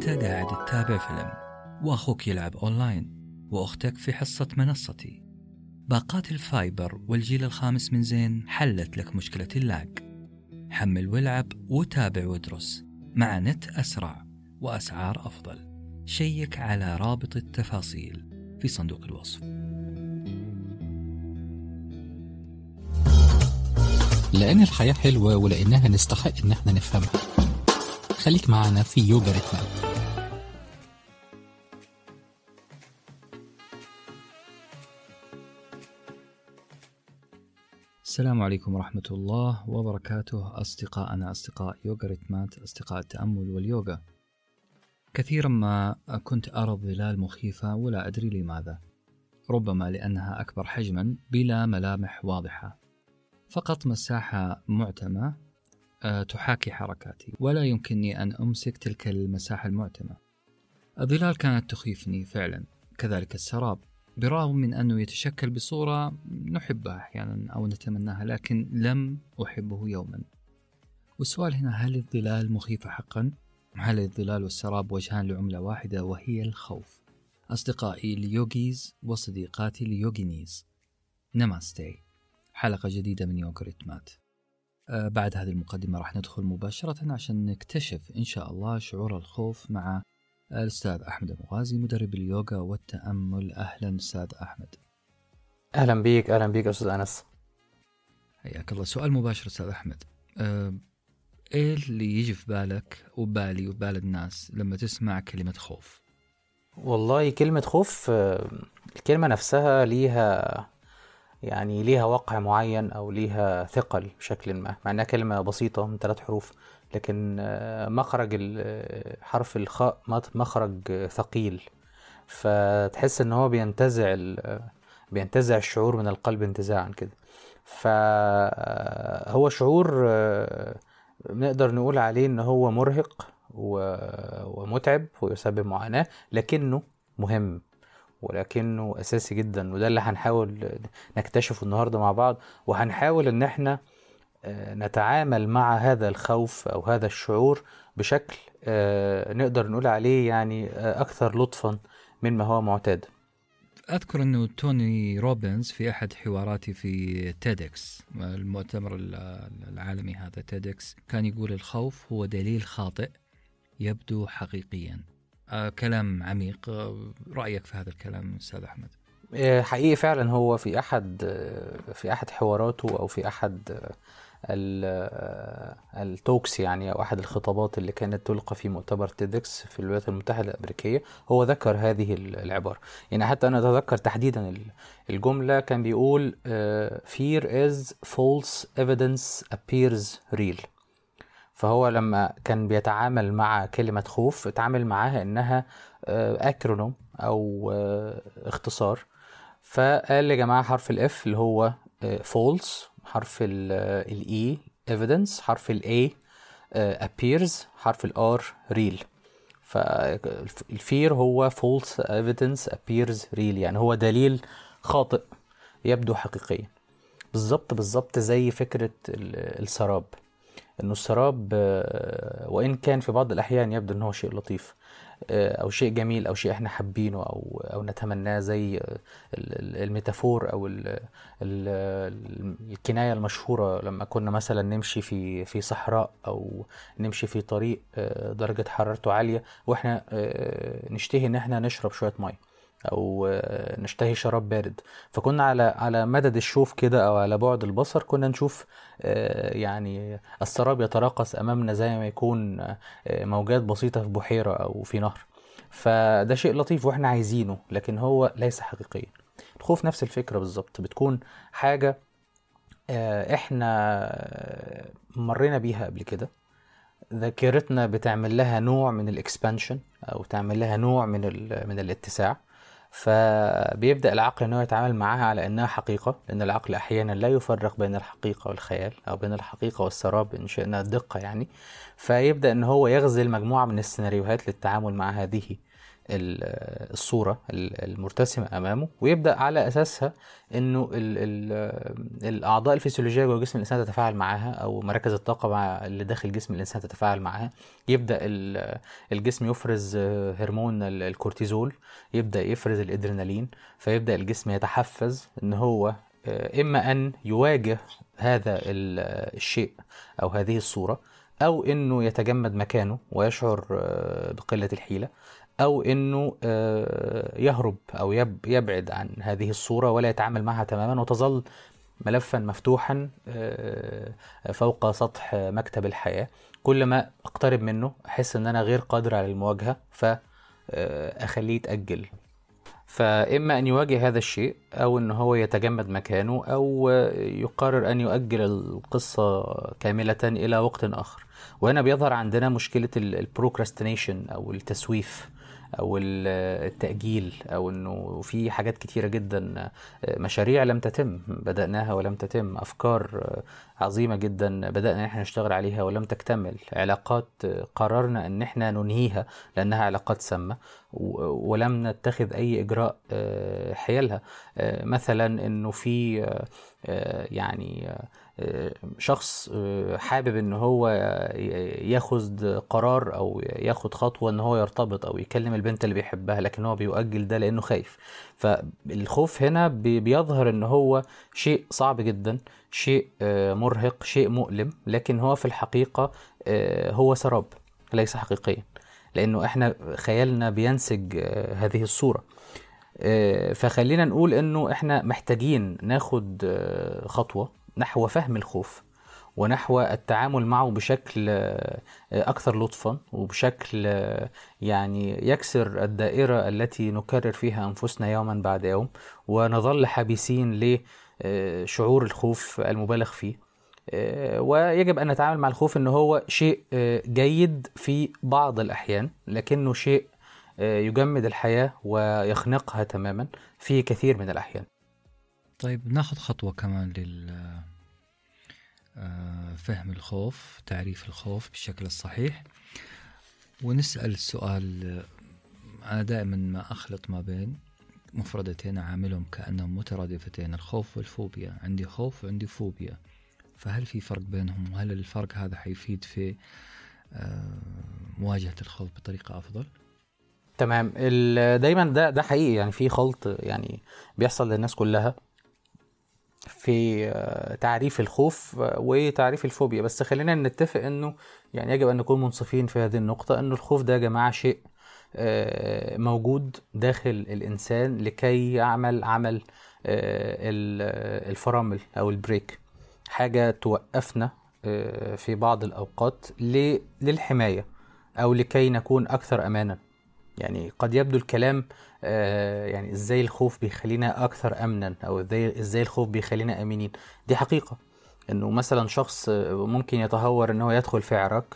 أنت قاعد تتابع فيلم وأخوك يلعب أونلاين وأختك في حصة منصتي. باقات ال fiber والجيل الخامس من زين حلت لك مشكلة ال lag. حمل والعب وتابع وادرس مع نت أسرع وأسعار أفضل. شيك على رابط التفاصيل في صندوق الوصف. لأن الحياة حلوة ولأنها تستحق إن إحنا نفهمها. خليك معنا في يوجا ريتمات السلام عليكم ورحمة الله وبركاته أصدقائنا أصدقاء يوغا ريتمات أصدقاء التأمل واليوغا. كثيرا ما كنت أرى الظلال مخيفة ولا أدري لماذا ربما لأنها أكبر حجما بلا ملامح واضحة. فقط مساحة معتمة آه، تحاكي حركاتي ولا يمكنني أن أمسك تلك المساحة المعتمة. الظلال كانت تخيفني فعلا كذلك السراب. بالرغم من أنه يتشكل بصورة نحبها أحيانا أو نتمناها لكن لم أحبه يوما والسؤال هنا هل الظلال مخيفة حقا؟ هل الظلال والسراب وجهان لعملة واحدة وهي الخوف؟ أصدقائي اليوغيز وصديقاتي اليوغينيز نماستي حلقة جديدة من يوغا ريتمات آه بعد هذه المقدمة راح ندخل مباشرة عشان نكتشف إن شاء الله شعور الخوف مع الأستاذ أحمد المغازي مدرب اليوغا والتأمل. أهلا أستاذ أحمد. أهلا بيك أهلا بيك أستاذ أنس. حياك الله. سؤال مباشر أستاذ أحمد. أه إيه اللي يجي في بالك وبالي وبال الناس لما تسمع كلمة خوف؟ والله كلمة خوف الكلمة نفسها ليها يعني ليها وقع معين أو ليها ثقل بشكل ما مع إنها كلمة بسيطة من ثلاث حروف. لكن آه، مخرج آه، حرف الخاء مخرج ثقيل. فتحس إن هو بينتزع آه، بينتزع الشعور من القلب انتزاعا كده. فهو شعور نقدر نقول عليه إن هو مرهق ومتعب ويسبب معاناة لكنه مهم ولكنه أساسي جدا. وده اللي هنحاول نكتشفه النهارده مع بعض. وهنحاول إن إحنا نتعامل مع هذا الخوف أو هذا الشعور بشكل آه، نقدر نقول عليه يعني آه، أكثر لطفا مما هو معتاد. أذكر أنه توني روبنز في أحد حواراتي في TEDx المؤتمر ال- العالمي هذا TEDx كان يقول الخوف هو دليل خاطئ يبدو حقيقيا. آه كلام عميق. آه رأيك في هذا الكلام أستاذ أحمد؟ آه، حقيقي فعلا هو في أحد آه، في أحد حواراته أو في أحد آه، آه، ال talks يعني أو أحد الخطابات اللي كانت تلقى في مؤتمر TEDx في الولايات المتحدة الأمريكية هو ذكر هذه ال- العبارة. يعني حتى أنا أتذكر تحديدا ال- الجملة كان بيقول آه، fear is false evidence appears real. فهو لما كان بيتعامل مع كلمة خوف اتعامل معاها إنها acronym أو آه، اختصار. فقال يا جماعة حرف ال F اللي هو false حرف ال E evidence حرف ال A appears حرف ال R real. فال fear هو false evidence appears real. يعني هو دليل خاطئ يبدو حقيقيا. بالظبط بالظبط زي فكرة ال- السراب. إنه السراب آه، وإن كان في بعض الأحيان يبدو إن هو شيء لطيف. آه، أو شيء جميل أو شيء إحنا حابينه أو أو نتمناه زي آه، ال- ال- الميتافور أو ال ال الكناية المشهورة. لما كنا مثلا نمشي في في صحراء أو نمشي في طريق آه، درجة حرارته عالية وإحنا آه، نشتهي إن إحنا نشرب شوية مية. أو نشتهي شراب بارد. فكنا على على مدد الشوف كده أو على بعد البصر كنا نشوف آه، يعني السراب يتراقص أمامنا زي ما يكون آه، موجات بسيطة في بحيرة أو في نهر. فده شيء لطيف وإحنا عايزينه لكن هو ليس حقيقيا. الخوف نفس الفكرة بالظبط. بتكون حاجة آه، إحنا مرينا بيها قبل كده. ذاكرتنا بتعمل لها نوع من الإكسبانشن أو تعمل لها نوع من من الاتساع. فبيبدأ العقل ان هو يتعامل معاها على إنها حقيقة لأن العقل أحيانا لا يفرق بين الحقيقة والخيال أو بين الحقيقة والسراب إن شئنا الدقه يعني. فيبدأ إن هو يغزل مجموعة من السيناريوهات للتعامل مع هذه الصورة ال- المرتسمة أمامه ويبدأ على أساسها ال الأعضاء الفسيولوجية جوه جسم الإنسان تتفاعل معاها أو مراكز الطاقة مع اللي داخل جسم الإنسان تتفاعل معاها يبدأ ال- الجسم يفرز آه، هرمون ال- الكورتيزول يبدأ يفرز الإدرينالين فيبدأ الجسم يتحفز إن هو آه، إما أن يواجه هذا ال- الشيء أو هذه الصورة أو إنه يتجمد مكانه ويشعر آه، بقلة الحيلة. أو إنه آه، يهرب يب- يبعد عن هذه الصورة ولا يتعامل معها تماما وتظل ملفا مفتوحا آه، فوق سطح مكتب الحياة. كل ما أقترب منه أحس إن أنا غير قادر على المواجهة فأخليه يتأجل. فإما أن يواجه هذا الشيء أو أن هو يتجمد مكانه أو يقرر أن يؤجل القصة كاملة إلى وقت آخر. وهنا بيظهر عندنا مشكلة البروكراستينيشن أو التسويف. أو ال- التأجيل أو أنه في حاجات كتيرة جدا مشاريع لم تتم بدأناها ولم تتم أفكار عظيمة جدا بدأنا إن إحنا نشتغل عليها ولم تكتمل. علاقات قررنا أن إحنا ننهيها لأنها علاقات سامة و- ولم نتخذ أي إجراء آه، حيالها آه، مثلا أنه في آه، يعني شخص آه، حابب إن هو ياخد قرار أو ياخد خطوة إن هو يرتبط أو يكلم البنت اللي بيحبها لكن هو بيؤجل ده لأنه خايف. فالخوف هنا بي- بيظهر إن هو شيء صعب جدا شيء آه، مرهق شيء مؤلم لكن هو في الحقيقة آه، هو سراب ليس حقيقيا لأنه إحنا خيالنا بينسج هذه الصورة. آه، فخلينا نقول إنه إحنا محتاجين ناخد خطوة نحو فهم الخوف ونحو التعامل معه بشكل آه، أكثر لطفا وبشكل آه، يعني يكسر الدائرة التي نكرر فيها أنفسنا يوما بعد يوم ونظل حبيسين لشعور الخوف المبالغ فيه. آه، ويجب أن نتعامل مع الخوف أنه هو شيء آه، جيد في بعض الأحيان لكنه شيء آه، يجمد الحياة ويخنقها تماما في كثير من الأحيان. طيب ناخذ خطوة كمان لل آه، فهم الخوف تعريف الخوف بالشكل الصحيح. ونسأل السؤال أنا دائما ما أخلط ما بين مفردتين أعاملهم كأنهم مترادفتين الخوف والفوبيا. عندي خوف وعندي فوبيا. فهل في فرق بينهم؟ وهل الفرق هذا حيفيد في آه، مواجهة الخوف بطريقة أفضل؟ تمام. دايما ده ده حقيقي. يعني في خلط يعني بيحصل للناس كلها. في آه، تعريف الخوف وتعريف الفوبيا. بس خلينا نتفق إنه يعني يجب أن نكون منصفين في هذه النقطة إنه الخوف ده يا جماعة شيء آه، موجود داخل الإنسان لكي يعمل عمل آه، ال- الفرامل أو البريك. حاجة توقفنا في بعض الأوقات للحماية أو لكي نكون أكثر امانا. يعني قد يبدو الكلام آه، يعني إزاي الخوف بيخلينا أكثر امنا أو إزاي إزاي الخوف بيخلينا آمنين. دي حقيقة إنه مثلا شخص ممكن يتهور إن هو يدخل في عراك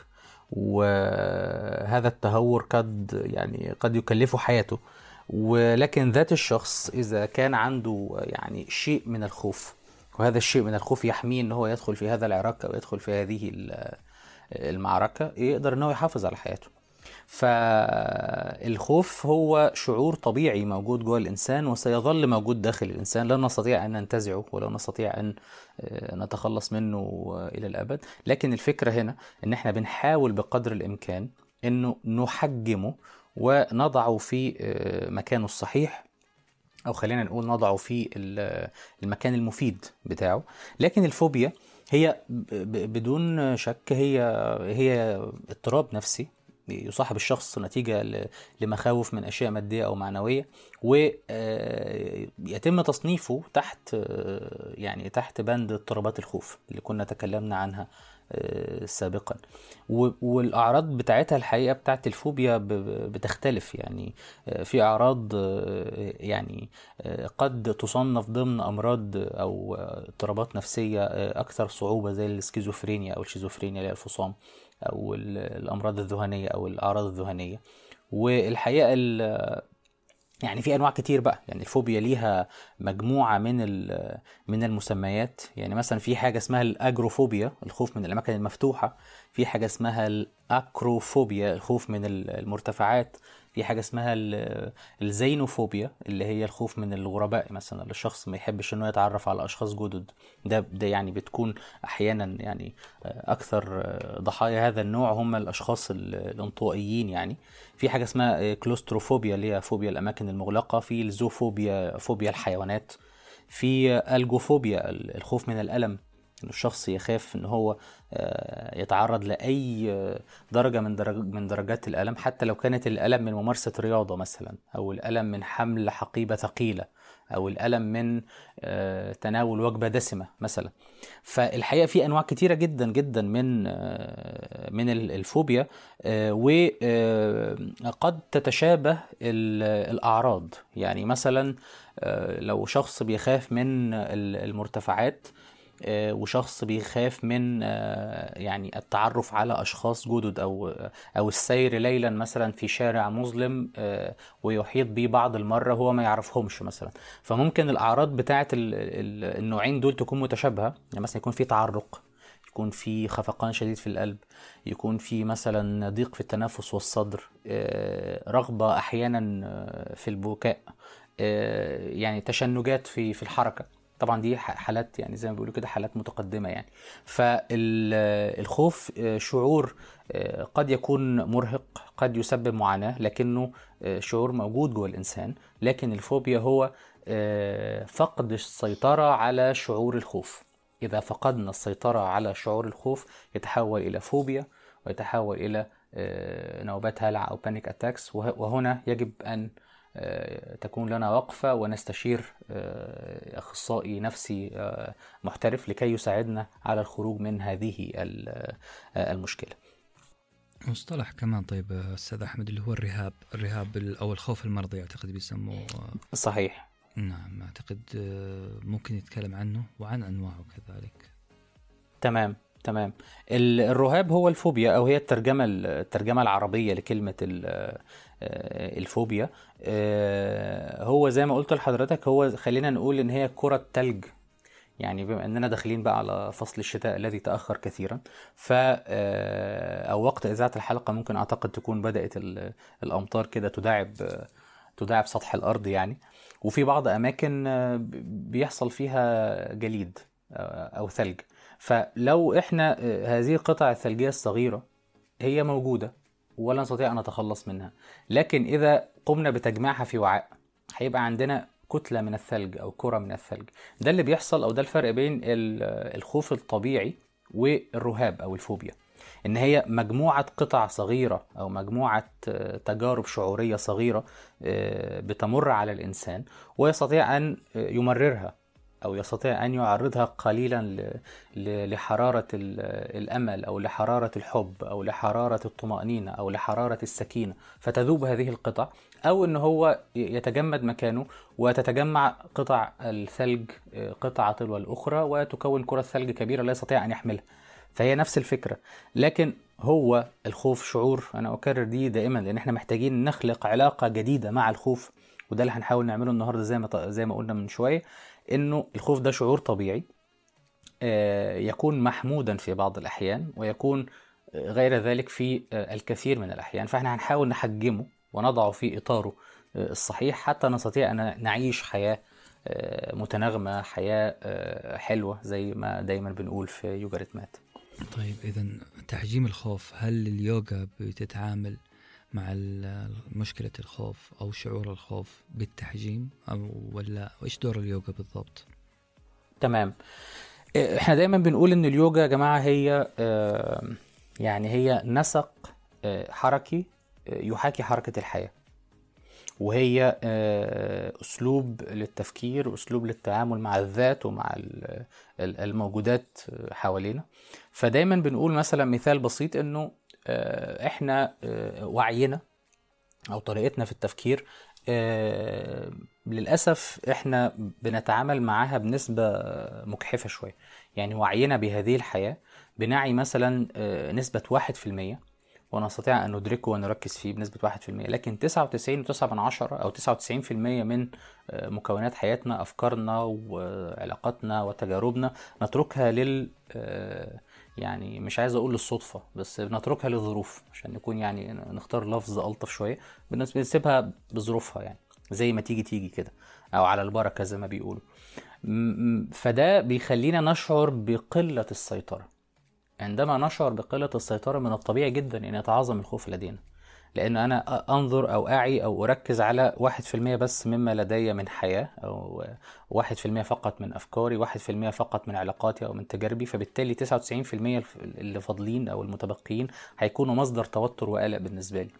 وهذا التهور قد يعني قد يكلفه حياته. ولكن ذات الشخص إذا كان عنده يعني شيء من الخوف وهذا الشيء من الخوف يحميه إن هو يدخل في هذا العراك أو يدخل في هذه ال- المعركة يقدر إن هو يحافظ على حياته. فالخوف هو شعور طبيعي موجود جوه الإنسان وسيظل موجود داخل الإنسان. لا نستطيع أن ننتزعه ولا نستطيع أن آه، نتخلص منه آه، إلى الأبد. لكن الفكرة هنا أن إحنا بنحاول بقدر الإمكان أنه نحجمه ونضعه في آه، مكانه الصحيح أو خلينا نقول نضعه في ال- المكان المفيد بتاعه. لكن الفوبيا هي بدون شك هي هي اضطراب نفسي يصاحب الشخص نتيجة لمخاوف من أشياء مادية أو معنوية ويتم تصنيفه تحت آه، يعني تحت بند اضطرابات الخوف اللي كنا تكلمنا عنها آه، سابقا. و- والأعراض بتاعتها الحقيقة بتاعت الفوبيا بتختلف يعني آه، في أعراض آه، يعني آه، قد تصنف ضمن أمراض أو آه، اضطرابات نفسية آه، أكثر صعوبة زي السكيزوفرينيا أو الشيزوفرينيا اللي الفصام أو ال- الأمراض الذهنية أو الأعراض الذهنية. والحقيقة ال- يعني في أنواع كتير بقى. يعني الفوبيا ليها مجموعة من من المسميات. يعني مثلا في حاجة اسمها الأجروفوبيا الخوف من الأماكن المفتوحة. في حاجة اسمها الأكروفوبيا الخوف من ال- المرتفعات. في حاجة اسمها ال- الزينوفوبيا اللي هي الخوف من الغرباء مثلا اللي الشخص ما يحبش إنه يتعرف على أشخاص جدد. ده ده يعني بتكون أحيانا يعني أكثر ضحايا هذا النوع هم الأشخاص ال- الانطوائيين يعني. في حاجة اسمها كلوستروفوبيا اللي هي فوبيا الأماكن المغلقة. في الزوفوبيا فوبيا الحيوانات. في الجوفوبيا الخوف من الألم. ان الشخص يخاف إن هو آه، يتعرض لأي آه، درجة من من درجات الألم حتى لو كانت الألم من ممارسة رياضة مثلا أو الألم من حمل حقيبة ثقيلة أو الألم من آه، تناول وجبة دسمة مثلا. فالحقيقة في أنواع كتيرة جدا جدا من من ال- الفوبيا وقد تتشابه ال- الأعراض. يعني مثلا لو شخص بيخاف من ال- المرتفعات وشخص بيخاف من آه، يعني التعرف على أشخاص جدد أو أو السير ليلا مثلا في شارع مظلم آه، ويحيط به بعض المرة هو ما يعرفهمش مثلا. فممكن الأعراض بتاعه ال- ال- النوعين دول تكون متشابهة. يعني مثلا يكون في تعرق يكون في خفقان شديد في القلب يكون في مثلا ضيق في التنفس والصدر آه، رغبة أحيانا آه، في البكاء آه، يعني تشنجات في في الحركة. طبعا دي حالات يعني زي ما بيقولوا كده حالات متقدمة يعني. فالخوف شعور آه، قد يكون مرهق قد يسبب معاناة لكنه آه، شعور موجود جوه الإنسان. لكن الفوبيا هو آه، فقد السيطرة على شعور الخوف. إذا فقدنا السيطرة على شعور الخوف يتحول إلى فوبيا ويتحول إلى آه، نوبات هلع أو panic attacks وهنا يجب أن آه، تكون لنا وقفة ونستشير آه، أخصائي نفسي آه، محترف لكي يساعدنا على الخروج من هذه ال- آه، المشكلة. مصطلح كمان طيب أستاذ أحمد اللي هو الرهاب الرهاب ال- أو الخوف المرضي أعتقد بيسموه. صحيح. نعم أعتقد آه، ممكن يتكلم عنه وعن أنواعه كذلك. تمام تمام. ال- الرهاب هو الفوبيا أو هي الترجمة الترجمة العربية لكلمة ال- آه، الفوبيا. آه، هو زي ما قلت لحضرتك هو خلينا نقول إن هي كرة تلج. يعني بما إننا داخلين بقى على فصل الشتاء الذي تأخر كثيرا ف آه، أو وقت إذاعة الحلقة ممكن أعتقد تكون بدأت ال- الأمطار كده تداعب تداعب سطح الأرض يعني. وفي بعض أماكن آه، بيحصل فيها جليد آه، أو ثلج. فلو إحنا آه، هذه القطع الثلجية الصغيرة هي موجودة. ولا نستطيع أن نتخلص منها. لكن إذا قمنا بتجميعها في وعاء هيبقى عندنا كتلة من الثلج أو كرة من الثلج. ده اللي بيحصل أو ده الفرق بين ال- الخوف الطبيعي والرهاب أو الفوبيا. إن هي مجموعة قطع صغيرة أو مجموعة تجارب شعورية صغيرة آه، بتمر على الإنسان ويستطيع أن يمررها. أو يستطيع أن يعرضها قليلا ل- ل- لحرارة ال- الأمل أو لحرارة الحب أو لحرارة الطمأنينة أو لحرارة السكينة. فتذوب هذه القطع أو إن هو يتجمد مكانه وتتجمع قطع الثلج قطعه تلو الأخرى وتكون كرة ثلج كبيرة لا يستطيع أن يحملها. فهي نفس الفكرة لكن هو الخوف شعور. أنا أكرر دي دائما لأن إحنا محتاجين نخلق علاقة جديدة مع الخوف وده اللي هنحاول نعمله النهارده زي ما زي ما قلنا من شوية. إنه الخوف ده شعور طبيعي آه، يكون محمودا في بعض الأحيان ويكون آه، غير ذلك في آه، الكثير من الأحيان. فإحنا هنحاول نحجمه ونضعه في إطاره الصحيح. حتى نستطيع أن نعيش حياة متناغمة حياة حلوة زي ما دايما بنقول في يوجا ريتمات. طيب اذا تحجيم الخوف هل اليوغا بتتعامل مع مشكلة الخوف أو شعور الخوف بالتحجيم أو ولا إيش دور اليوغا بالضبط؟ تمام. آه، إحنا دايما بنقول إن اليوجا يا جماعة هي يعني هي نسق آه، حركي آه، يحاكي حركة الحياة. وهي آه، أسلوب للتفكير اسلوب للتعامل مع الذات ومع ال- ال- الموجودات حوالينا. فدايما بنقول مثلا مثال بسيط إنه إحنا آه، وعينا أو طريقتنا في التفكير آه، للأسف إحنا بنتعامل معاها بنسبة مجحفة شوية. يعني وعينا بهذه الحياة بنعي مثلا آه، نسبة 1% ونستطيع أن ندركه ونركز فيه بنسبة 1% لكن 99.9 أو 99% من آه، مكونات حياتنا أفكارنا وعلاقاتنا وتجاربنا نتركها لل آه، يعني مش عايز أقول للصدفة بس بنتركها للظروف عشان نكون يعني نختار لفظ ألطف شوية. بنسيبها بظروفها يعني زي ما تيجي تيجي كده أو على البركة زي ما بيقولوا. فده بيخلينا نشعر بقلة السيطرة. عندما نشعر بقلة السيطرة من الطبيعي جدا أن يتعاظم الخوف لدينا. لأن أنا أنظر أو أعي أو أركز على واحد في المية بس مما لدي من حياة أو واحد في المية فقط من أفكاري واحد في المية فقط من علاقاتي أو من تجاربي فبالتالي تسعة وتسعين في المية اللي فاضلين أو المتبقيين هيكونوا مصدر توتر وقلق بالنسبة لي.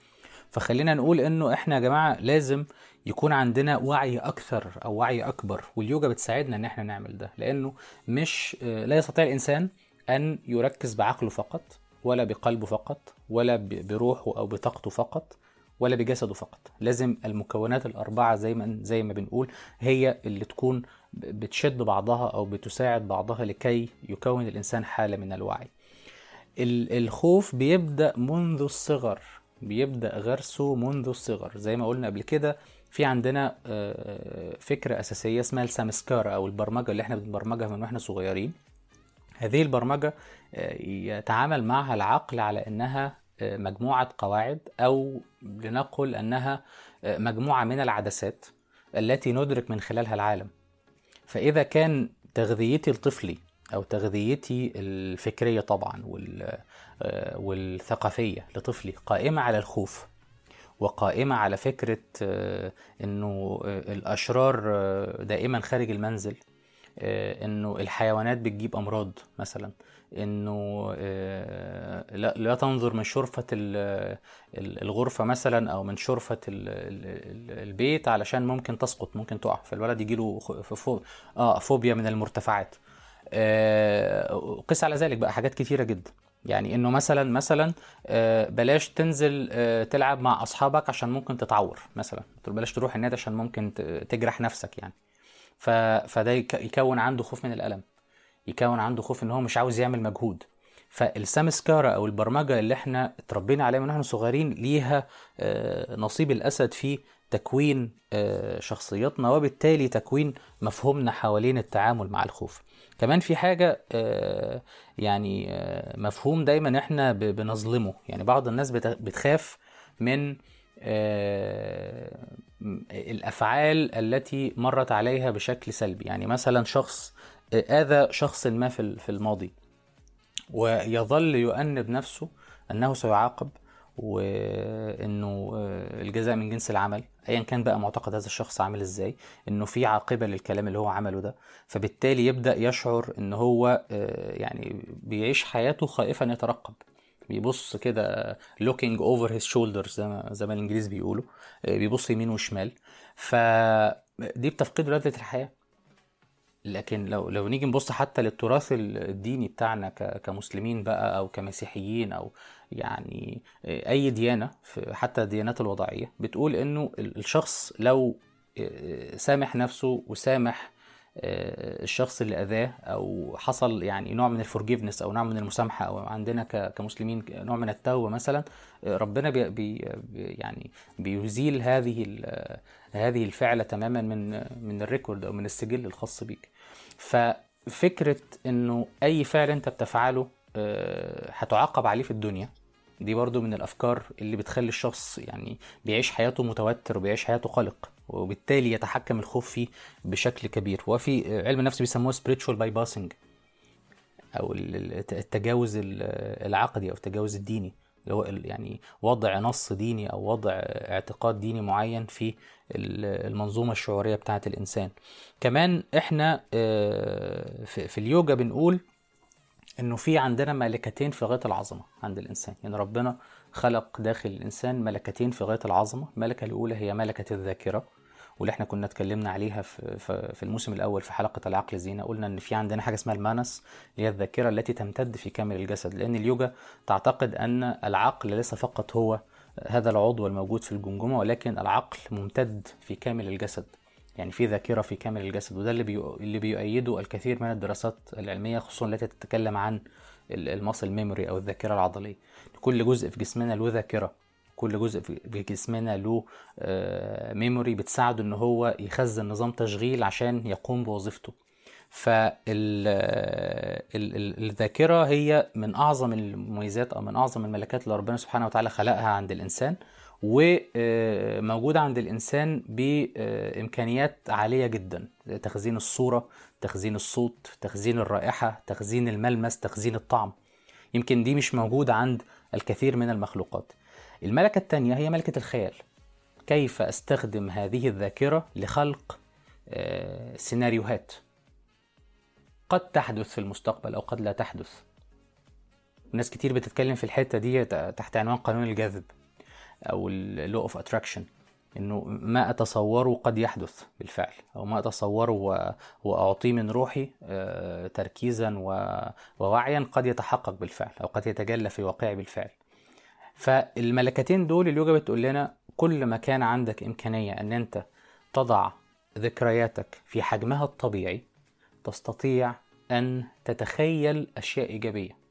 فخلينا نقول إنه إحنا يا جماعة لازم يكون عندنا وعي أكثر أو وعي أكبر واليوجا بتساعدنا إن إحنا نعمل ده لأنه مش لا يستطيع الإنسان أن يركز بعقله فقط ولا بقلبه فقط ولا بروحه أو بطاقته فقط ولا بجسده فقط. لازم المكونات الأربعة زي ما زي ما بنقول هي اللي تكون بتشد بعضها أو بتساعد بعضها لكي يكون الإنسان حالة من الوعي. الخوف بيبدأ منذ الصغر بيبدأ غرسه منذ الصغر. زي ما قلنا قبل كده في عندنا فكرة أساسية اسمها السامسكارا أو البرمجة اللي إحنا بنبرمجها من وإحنا صغيرين. هذه البرمجة يتعامل معها العقل على أنها مجموعة قواعد أو لنقل أنها مجموعة من العدسات التي ندرك من خلالها العالم. فإذا كان تغذيتي لطفلي أو تغذيتي الفكرية طبعا والثقافية لطفلي قائمة على الخوف وقائمة على فكرة أنه الأشرار دائما خارج المنزل إنه الحيوانات بتجيب أمراض مثلا إنه لا, لا تنظر من شرفة الغرفة مثلا أو من شرفة البيت علشان ممكن تسقط ممكن تقع فالولد يجي له آه فوبيا من المرتفعات. قس على ذلك بقى حاجات كتيرة جدا. يعني إنه مثلا مثلا بلاش تنزل تلعب مع أصحابك عشان ممكن تتعور مثلا بلاش تروح النادي عشان ممكن تجرح نفسك يعني. ف... فده يكون عنده خوف من الألم. يكون عنده خوف إن هو مش عاوز يعمل مجهود. فالسامسكارا أو البرمجة اللي إحنا اتربينا عليها من إحنا صغيرين ليها نصيب الأسد في تكوين شخصيتنا وبالتالي تكوين مفهومنا حوالين التعامل مع الخوف. كمان في حاجة يعني مفهوم دايما إحنا بنظلمه. يعني بعض الناس بتخاف من الأفعال التي مرت عليها بشكل سلبي. يعني مثلا شخص آذى شخص ما في الماضي ويظل يؤنب نفسه أنه سيعاقب وإنه الجزاء من جنس العمل ايا كان بقى معتقد هذا الشخص عامل إزاي إنه في عاقبة للكلام اللي هو عمله ده. فبالتالي يبدأ يشعر إن هو يعني بيعيش حياته خائفا يترقب. بيبص كده looking over his shoulders زي ما زي ما الإنجليز بيقولوا بيبص يمين وشمال. فدي بتفقد لذة الحياة. لكن لو لو نيجي نبص حتى للتراث الديني بتاعنا كمسلمين بقى أو كمسيحيين أو يعني أي ديانة حتى الديانات الوضعية بتقول إنه الشخص لو سامح نفسه وسامح الشخص اللي أذاه أو حصل يعني نوع من ال forgiveness أو نوع من المسامحة أو عندنا كمسلمين نوع من التوبه مثلا ربنا بي يعني بيزيل هذه هذه الفعلة تماما من من ال record أو من السجل الخاص بيك. ففكرة إنه أي فعل أنت بتفعله هتعاقب عليه في الدنيا دي برضو من الأفكار اللي بتخلي الشخص يعني بيعيش حياته متوتر وبيعيش حياته قلق. وبالتالي يتحكم الخوف فيه بشكل كبير. وفي علم النفس بيسموه spiritual bypassing أو التجاوز العقدي أو التجاوز الديني. اللي هو يعني وضع نص ديني أو وضع اعتقاد ديني معين في المنظومة الشعورية بتاعة الإنسان. كمان إحنا في اليوجا بنقول إنه في عندنا ملكتين في غاية العظمة عند الإنسان. يعني ربنا خلق داخل الإنسان ملكتين في غاية العظمة. الملكة الأولى هي ملكة الذاكرة. واللي إحنا كنا اتكلمنا عليها في, في الموسم الأول في حلقة العقل زينه قلنا إن في عندنا حاجة اسمها المانس اللي هي الذاكرة التي تمتد في كامل الجسد لأن اليوجا تعتقد أن العقل ليس فقط هو هذا العضو الموجود في الجمجمة ولكن العقل ممتد في كامل الجسد. يعني في ذاكرة في كامل الجسد وده اللي بي... اللي بيؤيده الكثير من الدراسات العلمية خصوصا التي تتكلم عن ال muscle memory أو الذاكرة العضلية. كل جزء في جسمنا له ذاكرة. كل جزء في جسمنا له memory بتساعده إن هو يخزن نظام تشغيل عشان يقوم بوظيفته. فالذاكرة هي من أعظم المميزات أو من أعظم الملكات اللي ربنا سبحانه وتعالى خلقها عند الإنسان وموجودة عند الإنسان بإمكانيات عالية جدا. تخزين الصورة تخزين الصوت تخزين الرائحة تخزين الملمس تخزين الطعم. يمكن دي مش موجودة عند الكثير من المخلوقات. الملكة الثانية هي ملكة الخيال. كيف أستخدم هذه الذاكرة لخلق آه، سيناريوهات؟ قد تحدث في المستقبل أو قد لا تحدث. ناس كتير بتتكلم في الحتة دي تحت عنوان قانون الجذب أو ال law of attraction إنه ما أتصوره قد يحدث بالفعل أو ما أتصوره وأعطيه من روحي آه، تركيزا ووعيا قد يتحقق بالفعل أو قد يتجلى في واقعي بالفعل. فالملكتين دول اليوجا بتقول لنا كل ما كان عندك إمكانية إن أنت تضع ذكرياتك في حجمها الطبيعي تستطيع أن تتخيل أشياء إيجابية.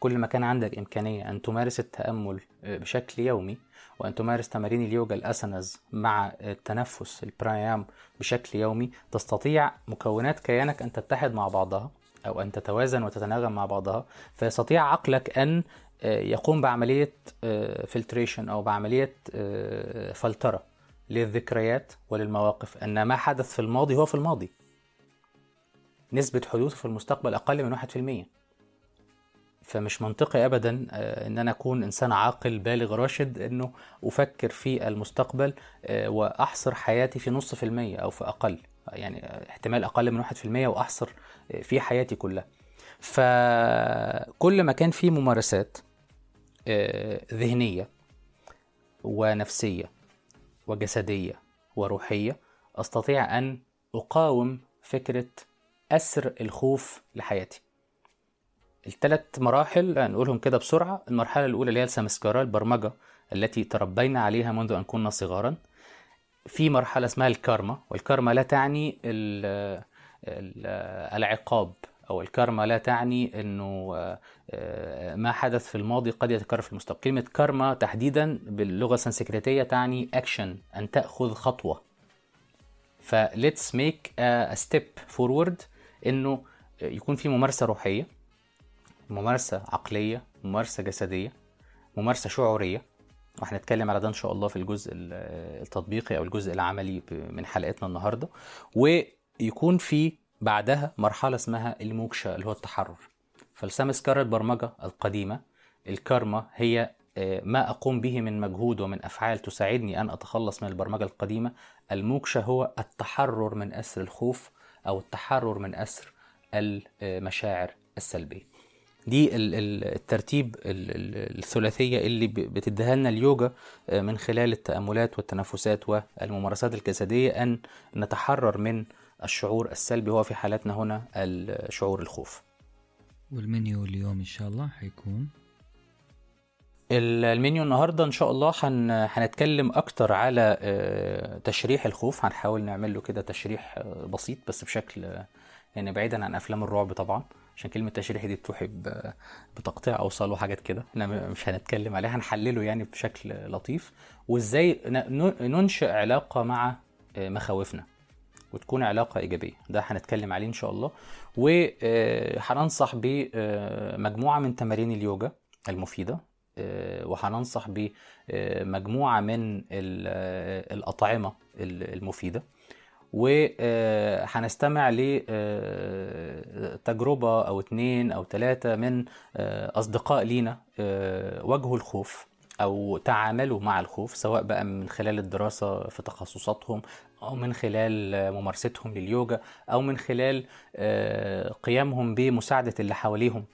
كل ما كان عندك إمكانية أن تمارس التأمل آه، بشكل يومي وأن تمارس تمارين اليوجا الأسنز مع التنفس البرايام بشكل يومي تستطيع مكونات كيانك أن تتحد مع بعضها أو أن تتوازن وتتناغم مع بعضها فيستطيع عقلك أن آه، يقوم بعملية فلتريشن آه، أو بعملية فلترة للذكريات وللمواقف. أن ما حدث في الماضي هو في الماضي. نسبة حدوثه في المستقبل أقل من 1% فمش منطقي ابدا آه، إن أنا أكون إنسان عاقل بالغ راشد إنه أفكر في المستقبل آه، وأحصر حياتي في نص في المية أو في أقل. يعني احتمال أقل من واحد في المية وأحصر آه، في حياتي كلها. فكل ما كان في ممارسات ذهنية ونفسية وجسدية وروحية أستطيع أن أقاوم فكرة أسر الخوف لحياتي. الثلاث مراحل هنقولهم كده بسرعة. المرحلة الأولى اللي هي السمسكارة البرمجة التي تربينا عليها منذ أن كنا صغارا. في مرحلة اسمها الكارما والكارما لا تعني العقاب أو الكارما لا تعني أنه آه، ما حدث في الماضي قد يتكرر في المستقبل. كلمة كارما تحديدا باللغة السنسكريتية تعني أكشن أن تأخذ خطوة. ف let's make step forward أنه يكون في ممارسة روحية ممارسة عقلية ممارسة جسدية ممارسة شعورية. وهنتكلم على ده إن شاء الله في الجزء التطبيقي أو الجزء العملي من حلقتنا النهارده. ويكون في بعدها مرحلة اسمها الموكشا اللي هو التحرر. فالسامسكار البرمجة القديمة الكارما هي آه، ما أقوم به من مجهود ومن أفعال تساعدني أن أتخلص من البرمجة القديمة. الموكشا هو التحرر من أسر الخوف أو التحرر من أسر المشاعر السلبية. دي الترتيب الثلاثية اللي بتديها لنا اليوجا آه، من خلال التأملات والتنفسات والممارسات الجسدية أن نتحرر من الشعور السلبي هو في حالتنا هنا الشعور الخوف. والمنيو اليوم إن شاء الله حيكون. المنيو النهارده إن شاء الله هنتكلم أكتر على آه، تشريح الخوف. هنحاول نعمل له كده تشريح آه، بسيط بس بشكل يعني بعيدا عن أفلام الرعب طبعا عشان كلمة تشريحي دي بتوحي بتقطيع أوصال وحاجات كده. إحنا مش هنتكلم عليها هنحلله يعني بشكل لطيف. وإزاي ننشئ علاقة مع آه، مخاوفنا. وتكون علاقة إيجابية. ده هنتكلم عليه إن شاء الله. وهننصح بمجموعة من تمارين اليوجا المفيدة. آه، وهننصح بمجموعة من الأطعمة المفيدة. وهنستمع لتجربة أو اتنين أو تلاتة من آه، أصدقاء لينا آه، واجهوا الخوف أو تعاملوا مع الخوف سواء بقى من خلال الدراسة في تخصصاتهم أو من خلال ممارستهم لليوجا أو من خلال آه، قيامهم بمساعدة اللي حواليهم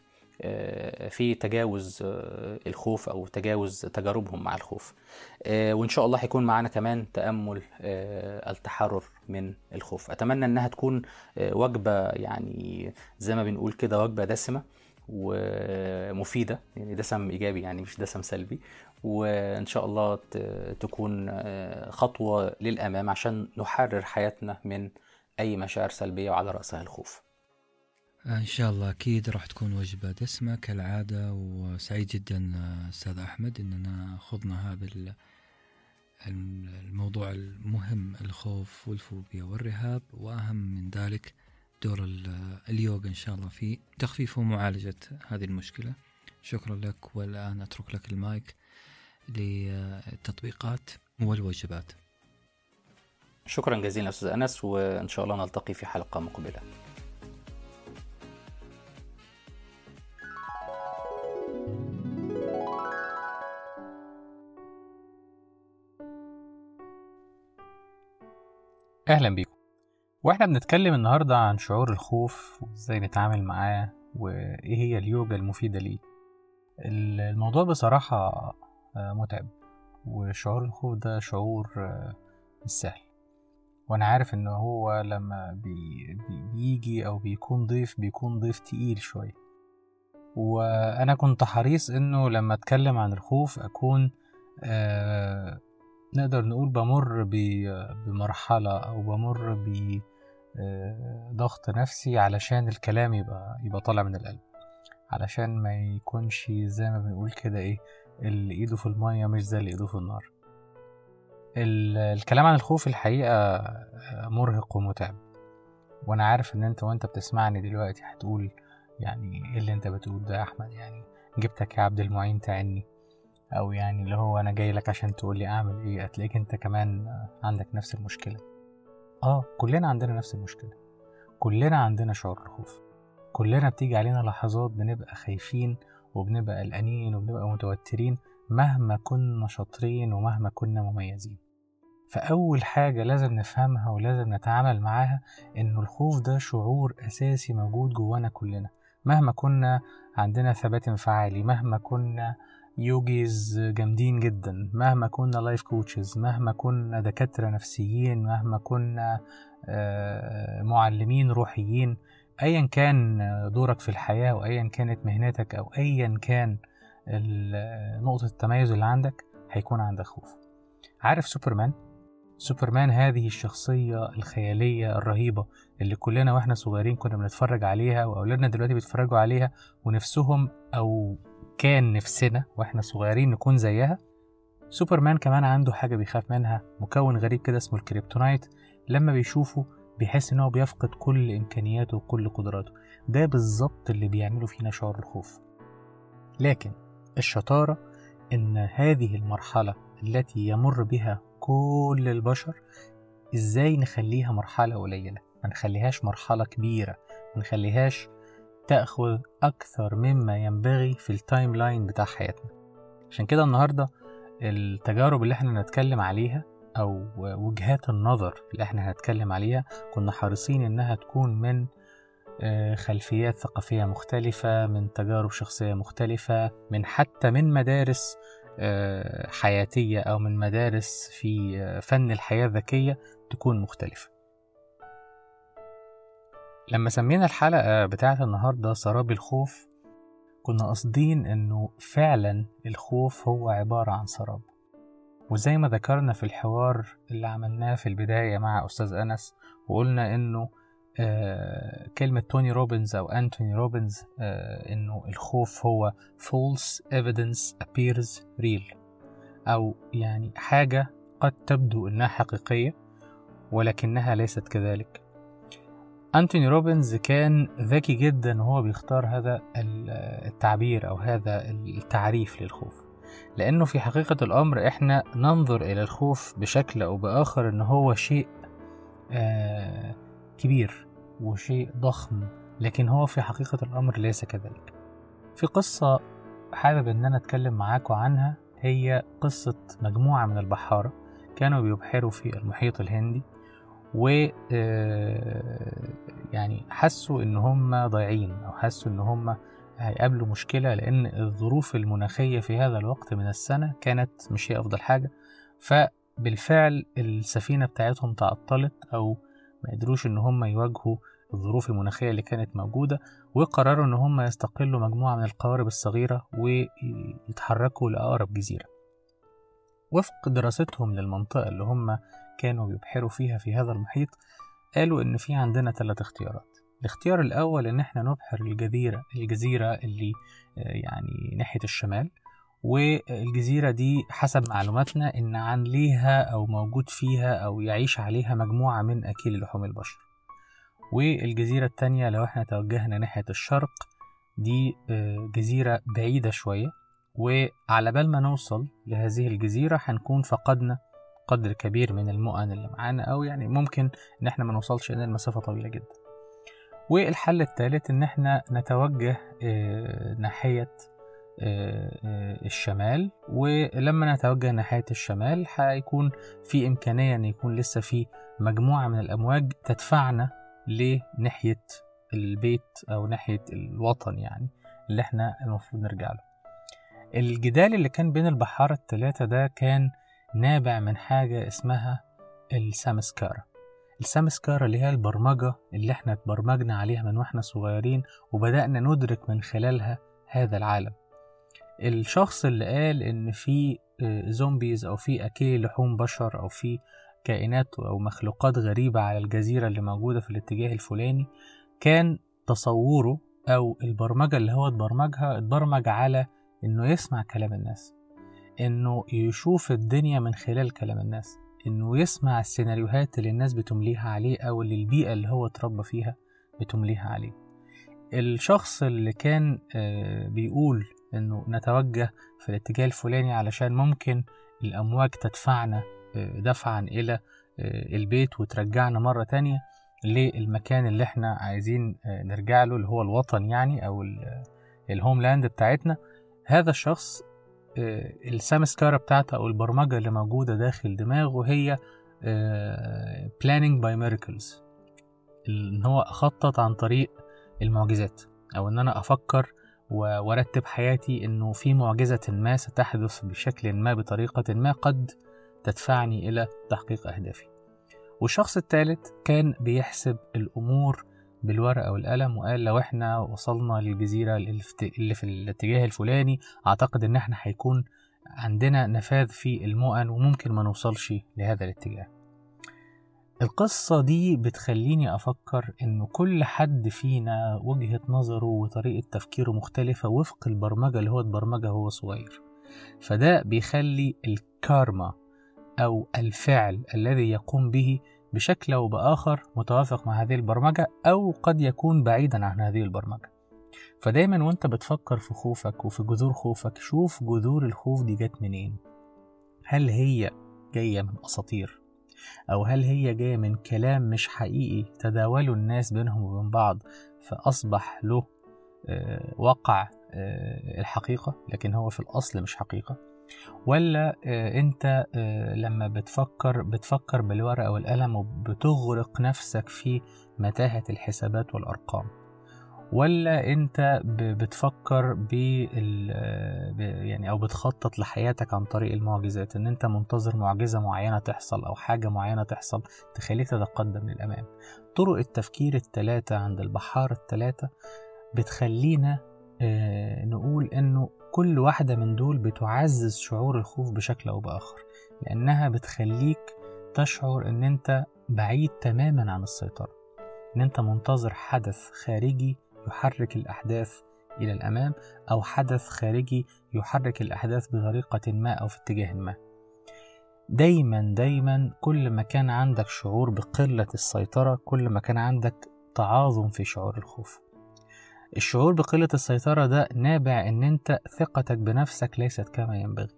آه، في تجاوز آه، الخوف أو تجاوز تجاربهم مع الخوف. وإن شاء الله هيكون معانا كمان تأمل التحرر من الخوف. أتمنى إنها تكون وجبة يعني زي ما بنقول كده وجبة دسمة ومفيدة يعني دسم إيجابي يعني مش دسم سلبي. وإن شاء الله تكون خطوة للأمام عشان نحرر حياتنا من أي مشاعر سلبية وعلى رأسها الخوف. إن شاء الله أكيد راح تكون وجبة دسمة كالعادة وسعيد جدا أستاذ أحمد إننا خضنا هذا الموضوع المهم الخوف والفوبيا والرهاب وأهم من ذلك دور ال- اليوغا إن شاء الله في تخفيف ومعالجة هذه المشكلة. شكرا لك والآن أترك لك المايك. للتطبيقات والوجبات شكرا جزيلا أستاذ أنس وإن شاء الله نلتقي في حلقة مقبلة. أهلا بيكم. وإحنا بنتكلم النهارده عن شعور الخوف وإزاي نتعامل معاه وإيه هي اليوجا المفيدة ليه. ال- الموضوع بصراحة متعب. وشعور الخوف ده شعور آه، مش سهل. وأنا عارف إن هو لما بي بي بيجي أو بيكون ضيف بيكون ضيف تقيل شوية. وأنا كنت حريص إنه لما أتكلم عن الخوف أكون آه نقدر نقول بمر بمرحلة أو بمر بضغط نفسي علشان الكلام يبقى يبقى طالع من القلب. علشان ما يكونش زي ما بنقول كده إيه اللي إيده في المية مش زي اللي إيده في النار. ال- الكلام عن الخوف الحقيقة مرهق ومتعب. وأنا عارف إن أنت وأنت بتسمعني دلوقتي هتقول يعني إيه اللي أنت بتقول ده يا أحمد؟ يعني جبتك يا عبد المعين تعني. أو يعني اللي هو أنا جاي لك عشان تقول لي أعمل إيه؟ هتلاقيك أنت كمان عندك نفس المشكلة. آه كلنا عندنا نفس المشكلة. كلنا عندنا شعور الخوف كلنا بتيجي علينا لحظات بنبقى خايفين وبنبقى قلقانين وبنبقى متوترين مهما كنا شاطرين ومهما كنا مميزين. فأول حاجة لازم نفهمها ولازم نتعامل معاها إنه الخوف ده شعور أساسي موجود جوانا كلنا. مهما كنا عندنا ثبات انفعالي مهما كنا yogis جامدين جدا مهما كنا life coaches مهما كنا دكاترة نفسيين مهما كنا آه، معلمين روحيين ايا كان دورك في الحياة وايا كانت مهنتك أو ايا كان نقطة التميز اللي عندك هيكون عندك خوف. عارف سوبرمان؟ سوبرمان هذه الشخصية الخيالية الرهيبة اللي كلنا وإحنا صغيرين كنا بنتفرج عليها وأولادنا دلوقتي بيتفرجوا عليها ونفسهم أو كان نفسنا وإحنا صغيرين نكون زيها. سوبرمان كمان عنده حاجة بيخاف منها مكون غريب كده اسمه ال kryptonite. لما بيشوفه بيحس إن هو بيفقد كل إمكانياته وكل قدراته. ده بالظبط اللي بيعمله فينا شعور الخوف. لكن الشطارة إن هذه المرحلة التي يمر بها كل البشر إزاي نخليها مرحلة قليلة؟ ما نخليهاش مرحلة كبيرة. ما نخليهاش تأخذ أكثر مما ينبغي في ال timeline بتاع حياتنا. عشان كده النهاردة التجارب اللي إحنا نتكلم عليها أو وجهات النظر اللي إحنا هنتكلم عليها كنا حريصين إنها تكون من آه، خلفيات ثقافية مختلفة من تجارب شخصية مختلفة من حتى من مدارس آه، حياتية أو من مدارس في آه، فن الحياة الذكية تكون مختلفة. لما سمينا الحلقة بتاعت النهاردة سراب الخوف كنا قاصدين إنه فعلا الخوف هو عبارة عن سراب. وزي ما ذكرنا في الحوار اللي عملناه في البداية مع أستاذ أنس وقلنا إنه آه كلمة توني روبنز أو أنتوني روبنز آه إنه الخوف هو false evidence appears real. أو يعني حاجة قد تبدو إنها حقيقية ولكنها ليست كذلك. أنتوني روبنز كان ذكي جدا وهو بيختار هذا ال- التعبير أو هذا التعريف للخوف. لأنه في حقيقة الأمر إحنا ننظر إلى الخوف بشكل أو بآخر إن هو شيء آه كبير وشيء ضخم لكن هو في حقيقة الأمر ليس كذلك. في قصة حابب إن أنا أتكلم معاكم عنها هي قصة مجموعة من البحارة كانوا بيبحروا في المحيط الهندي و آه، يعني حسوا إن هم ضايعين أو حسوا إن هم هيقابلوا مشكلة لأن الظروف المناخية في هذا الوقت من السنة كانت مش هي أفضل حاجة. فبالفعل السفينة بتاعتهم تعطلت أو ما قدروش إن هم يواجهوا الظروف المناخية اللي كانت موجودة وقرروا إن هم يستقلوا مجموعة من القوارب الصغيرة ويتحركوا لأقرب جزيرة. وفق دراستهم للمنطقة اللي هم كانوا بيبحروا فيها في هذا المحيط قالوا إن في عندنا ثلاث اختيارات. الاختيار الأول إن إحنا نبحر الجزيرة الجزيرة اللي آه، يعني ناحية الشمال والجزيرة دي حسب معلوماتنا إن عن ليها أو موجود فيها أو يعيش عليها مجموعة من أكل لحوم البشر. والجزيرة التانية لو إحنا توجهنا ناحية الشرق دي آه، جزيرة بعيدة شوية وعلى بال ما نوصل لهذه الجزيرة هنكون فقدنا قدر كبير من المؤن اللي معانا أو يعني ممكن إن إحنا ما نوصلش إن المسافة طويلة جدا. والحل الثالث إن إحنا نتوجه آه، ناحية آه، آه، الشمال. ولما نتوجه ناحية الشمال هيكون في إمكانية إن يكون لسه في مجموعة من الأمواج تدفعنا لناحية البيت أو ناحية الوطن يعني اللي إحنا المفروض نرجع له. الجدال اللي كان بين البحارة الثلاثة ده كان نابع من حاجة اسمها السامسكارا. السامسكارا اللي هي البرمجة اللي إحنا اتبرمجنا عليها من وإحنا صغيرين وبدأنا ندرك من خلالها هذا العالم. الشخص اللي قال إن في آه، زومبيز أو في اكل لحوم بشر أو في كائنات أو مخلوقات غريبة على الجزيرة اللي موجودة في الاتجاه الفلاني كان تصوره أو البرمجة اللي هو اتبرمجها اتبرمج على إنه يسمع كلام الناس إنه يشوف الدنيا من خلال كلام الناس. إنه يسمع السيناريوهات اللي الناس بتمليها عليه أو اللي البيئة اللي هو اتربى فيها بتمليها عليه. الشخص اللي كان آه، بيقول إنه نتوجه في الاتجاه الفلاني علشان ممكن الأمواج تدفعنا آه، دفعا إلى آه، البيت وترجعنا مرة تانية للمكان اللي إحنا عايزين نرجع له اللي هو الوطن يعني أو ال- الهوملاند بتاعتنا. هذا الشخص السامسكارا بتاعته أو البرمجة اللي موجودة داخل دماغه هي آه، planning by miracles. إن هو أخطط عن طريق المعجزات أو إن أنا أفكر و- وأرتب حياتي إنه في معجزة ما ستحدث بشكل ما بطريقة ما قد تدفعني إلى تحقيق أهدافي. والشخص الثالث كان بيحسب الأمور بالورقة والقلم وقال لو إحنا وصلنا للجزيرة اللي في- الاتجاه الفلاني أعتقد إن إحنا هيكون عندنا نفاذ في المؤن وممكن ما نوصلش لهذا الاتجاه. القصة دي بتخليني أفكر إنه كل حد فينا وجهة نظره وطريقة تفكيره مختلفة وفق البرمجة اللي هو اتبرمجها وهو صغير. فده بيخلي الكارما أو الفعل الذي يقوم به بشكل أو بآخر متوافق مع هذه البرمجة أو قد يكون بعيدا عن هذه البرمجة. فدايما وأنت بتفكر في خوفك وفي جذور خوفك شوف جذور الخوف دي جت منين. هل هي جاية من أساطير؟ أو هل هي جاية من كلام مش حقيقي تداوله الناس بينهم وبين بعض فأصبح له آه، وقع آه، الحقيقة لكن هو في الأصل مش حقيقة؟ ولا آه، أنت آه، لما بتفكر بتفكر بالورقة والقلم وبتغرق نفسك في متاهة الحسابات والأرقام ولا انت بتفكر ب- يعني أو بتخطط لحياتك عن طريق المعجزات إن انت منتظر معجزة معينة تحصل أو حاجة معينة تحصل تخليك تتقدم للأمام. طرق التفكير التلاتة عند البحار التلاتة بتخلينا آه، نقول إنه كل واحدة من دول بتعزز شعور الخوف بشكل أو بآخر لأنها بتخليك تشعر إن أنت بعيد تماما عن السيطرة إن أنت منتظر حدث خارجي يحرك الأحداث إلى الأمام أو حدث خارجي يحرك الأحداث بطريقة ما أو في اتجاه ما. دايما دايما كل ما كان عندك شعور بقلة السيطرة كل ما كان عندك تعاظم في شعور الخوف. الشعور بقلة السيطرة ده نابع إن أنت ثقتك بنفسك ليست كما ينبغي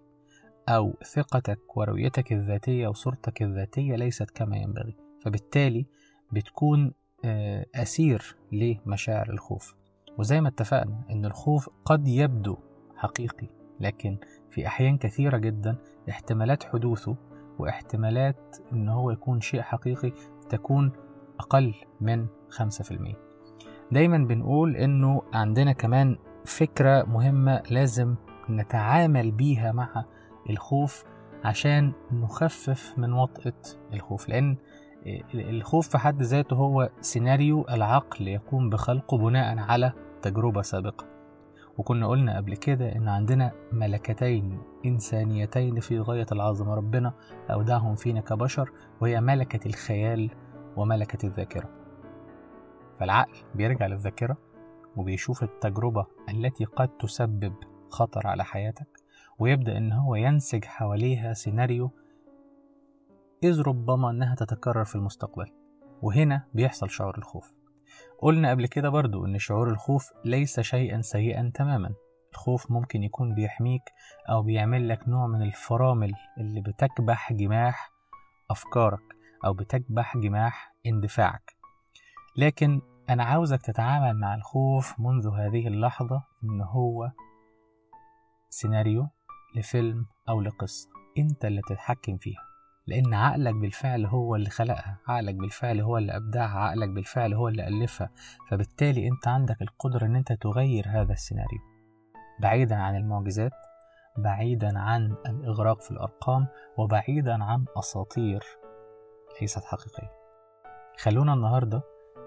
أو ثقتك ورؤيتك الذاتية وصورتك الذاتية ليست كما ينبغي فبالتالي بتكون آه، أسير لمشاعر الخوف. وزي ما اتفقنا إن الخوف قد يبدو حقيقي لكن في أحيان كثيرة جدا احتمالات حدوثه واحتمالات إن هو يكون شيء حقيقي تكون أقل من 5% دايما بنقول إنه عندنا كمان فكرة مهمة لازم نتعامل بيها مع الخوف عشان نخفف من وطأة الخوف. لأن الخوف في حد ذاته هو سيناريو العقل يقوم بخلقه بناء على تجربة سابقة. وكنا قلنا قبل كده إن عندنا ملكتين إنسانيتين في غاية العظمة ربنا أودعهم فينا كبشر وهي ملكة الخيال وملكة الذاكرة. فالعقل بيرجع للذاكرة وبيشوف التجربة التي قد تسبب خطر على حياتك ويبدأ إن هو ينسج حواليها سيناريو إذ ربما أنها تتكرر في المستقبل. وهنا بيحصل شعور الخوف. قلنا قبل كده برضو إن شعور الخوف ليس شيئا سيئا تماما. الخوف ممكن يكون بيحميك أو بيعمل لك نوع من الفرامل اللي بتكبح جماح أفكارك أو بتكبح جماح اندفاعك. لكن أنا عاوزك تتعامل مع الخوف منذ هذه اللحظة إن هو سيناريو لفيلم أو لقصة. أنت اللي تتحكم فيها. لأن عقلك بالفعل هو اللي خلقها. عقلك بالفعل هو اللي أبدعها. عقلك بالفعل هو اللي ألفها. فبالتالي أنت عندك القدرة أن أنت تغير هذا السيناريو. بعيدا عن المعجزات بعيدا عن الإغراق في الأرقام وبعيدا عن أساطير ليست حقيقية. خلونا النهاردة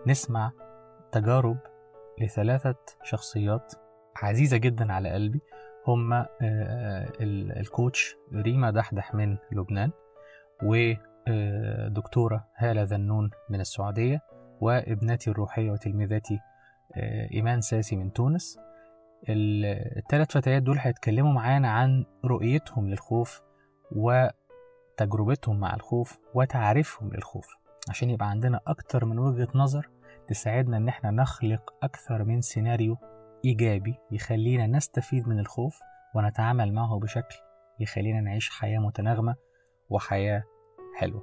نسمع تجارب لثلاثة شخصيات عزيزة جدا على قلبي. هم الكوتش ريما دحدح من لبنان ودكتورة هالة ذنون من السعودية وابنتي الروحية وتلميذتي إيمان ساسي من تونس. الثلاث فتيات دول هيتكلموا معانا عن رؤيتهم للخوف وتجربتهم مع الخوف وتعريفهم للخوف. عشان يبقى عندنا أكتر من وجهة نظر تساعدنا إن إحنا نخلق أكثر من سيناريو إيجابي يخلينا نستفيد من الخوف ونتعامل معه بشكل يخلينا نعيش حياة متناغمة وحياة حلوة.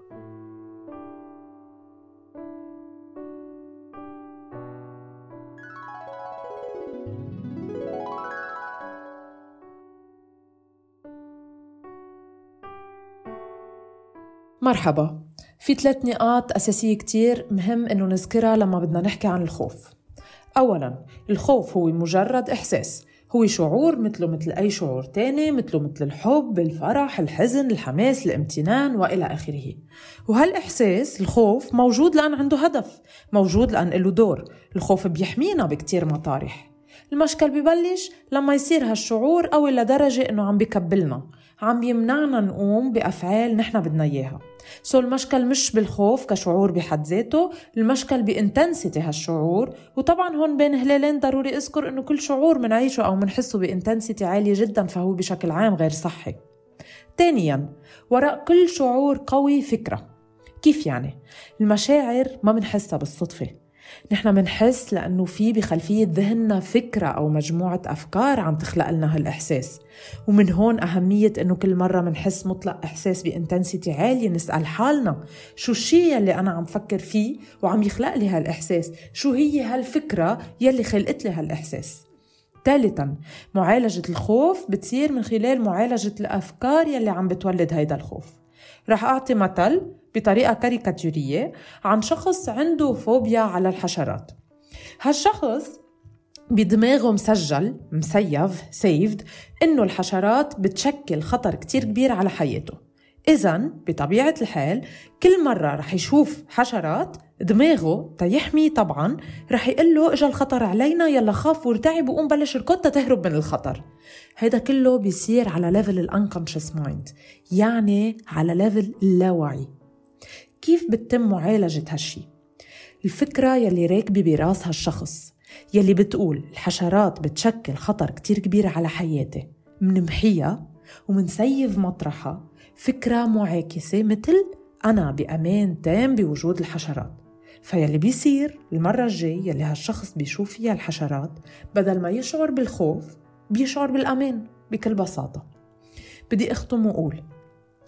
مرحبا. في ثلاث نقاط أساسية كتير مهم إنه نذكرها لما بدنا نحكي عن الخوف. أولا الخوف هو مجرد إحساس. هو شعور مثله مثل أي شعور تاني مثله مثل الحب، الفرح، الحزن، الحماس، الامتنان وإلى آخره. وهالإحساس الخوف موجود لأن عنده هدف موجود لأن له دور. الخوف بيحمينا بكتير مطارح. المشكل ببلش لما يصير هالشعور قوي لدرجة إنه عم بكبلنا. عم يمنعنا نقوم بأفعال نحن بدنا إياها. سو المشكل مش بالخوف كشعور بحد ذاته المشكل بإنتنسيتي هالشعور. وطبعا هون بين هلالين ضروري أذكر إنه كل شعور منعيشه أو منحسه بإنتنسيتي عالية جدا فهو بشكل عام غير صحي. ثانيا وراء كل شعور قوي فكرة. كيف يعني؟ المشاعر ما بنحسها بالصدفة. نحن منحس لأنه في بخلفية ذهننا فكرة أو مجموعة أفكار عم تخلق لنا هالإحساس. ومن هون أهمية إنه كل مرة منحس مطلق إحساس بإنتنسيتي عالية نسأل حالنا شو الشيء يلي أنا عم فكر فيه وعم يخلق لي هالإحساس؟ شو هي هالفكرة يلي خلقت لي هالإحساس؟ ثالثا معالجة الخوف بتصير من خلال معالجة الأفكار يلي عم بتولد هيدا الخوف. رح أعطي مثل بطريقة كاريكاتورية عن شخص عنده فوبيا على الحشرات. هالشخص بدماغه مسجل مسيف saved إنه الحشرات بتشكل خطر كتير كبير على حياته. اذا بطبيعة الحال كل مرة رح يشوف حشرات دماغه تيحمي طبعا رح يقول له اجى الخطر علينا يلا خاف وارتعب وقوم بلش اركض تهرب من الخطر. هيدا كله بيصير على level ال unconscious mind يعني على level اللاوعي. كيف بتتم معالجة هالشي؟ الفكرة يلي راكبة براس هالشخص يلي بتقول الحشرات بتشكل خطر كتير كبير على حياتي. منمحيها ومنسيف مطرحها. فكرة معاكسة مثل أنا بأمان تام بوجود الحشرات. فيلي بيصير المرة الجاي يلي هالشخص بيشوف فيها الحشرات بدل ما يشعر بالخوف بيشعر بالأمان بكل بساطة. بدي أختم وأقول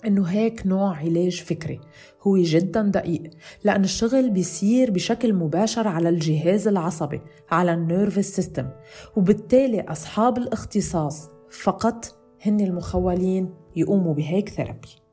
إنه هيك نوع علاج فكري هو جدا دقيق لأن الشغل بيصير بشكل مباشر على الجهاز العصبي على ال nervous system وبالتالي أصحاب الاختصاص فقط هن المخولين يقوموا بهيك therapy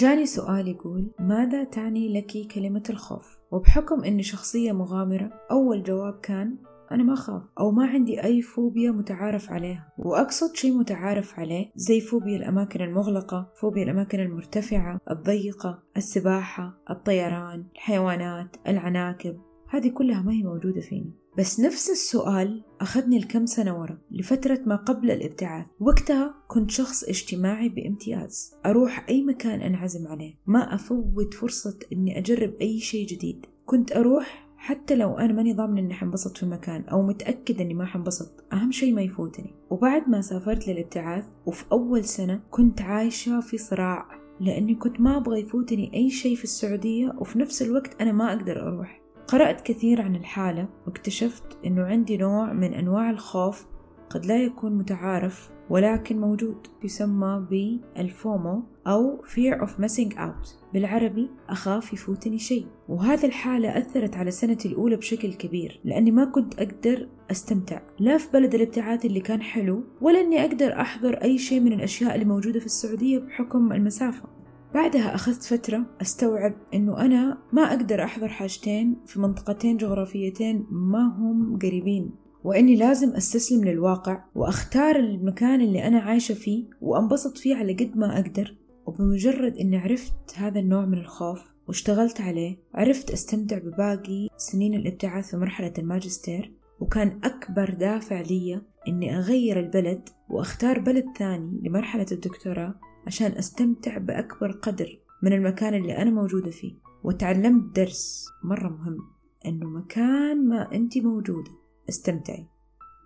جاني سؤال يقول ماذا تعني لك كلمة الخوف؟ وبحكم أني شخصية مغامرة أول جواب كان أنا ما أخاف أو ما عندي أي فوبيا متعارف عليها وأقصد شيء متعارف عليه زي فوبيا الأماكن المغلقة فوبيا الأماكن المرتفعة الضيقة السباحة الطيران الحيوانات العناكب. هذه كلها ما هي موجودة فيني. بس نفس السؤال أخذني لكم سنة ورا لفترة ما قبل الابتعاث. وقتها كنت شخص اجتماعي بامتياز. أروح أي مكان أنعزم عليه. ما أفوت فرصة أني أجرب أي شيء جديد. كنت أروح حتى لو أنا ماني ضامن إني حنبسط في مكان أو متأكد إني ما حنبسط أهم شي ما يفوتني. وبعد ما سافرت للابتعاث وفي أول سنة كنت عايشة في صراع لأني كنت ما أبغى يفوتني أي شي في السعودية وفي نفس الوقت أنا ما أقدر أروح. قرأت كثير عن الحالة واكتشفت أنه عندي نوع من أنواع الخوف قد لا يكون متعارف ولكن موجود يسمى بالفومو أو Fear of Missing Out. بالعربي أخاف يفوتني شيء. وهذه الحالة أثرت على سنتي الأولى بشكل كبير لأني ما كنت أقدر أستمتع. لا في بلد الابتعاث اللي كان حلو ولا أني أقدر أحضر أي شيء من الأشياء اللي موجودة في السعودية بحكم المسافة. بعدها أخذت فترة أستوعب أنه أنا ما أقدر أحضر حاجتين في منطقتين جغرافيتين ما هم قريبين. وإني لازم أستسلم للواقع وأختار المكان اللي أنا عايشة فيه وأنبسط فيه على قد ما أقدر. وبمجرد إني عرفت هذا النوع من الخوف واشتغلت عليه عرفت أستمتع بباقي سنين الابتعاث في مرحلة الماجستير وكان أكبر دافع لي إني أغير البلد وأختار بلد ثاني لمرحلة الدكتوراه عشان أستمتع بأكبر قدر من المكان اللي أنا موجودة فيه. وتعلمت درس مرة مهم إنه مكان ما أنت موجودة. استمتعي.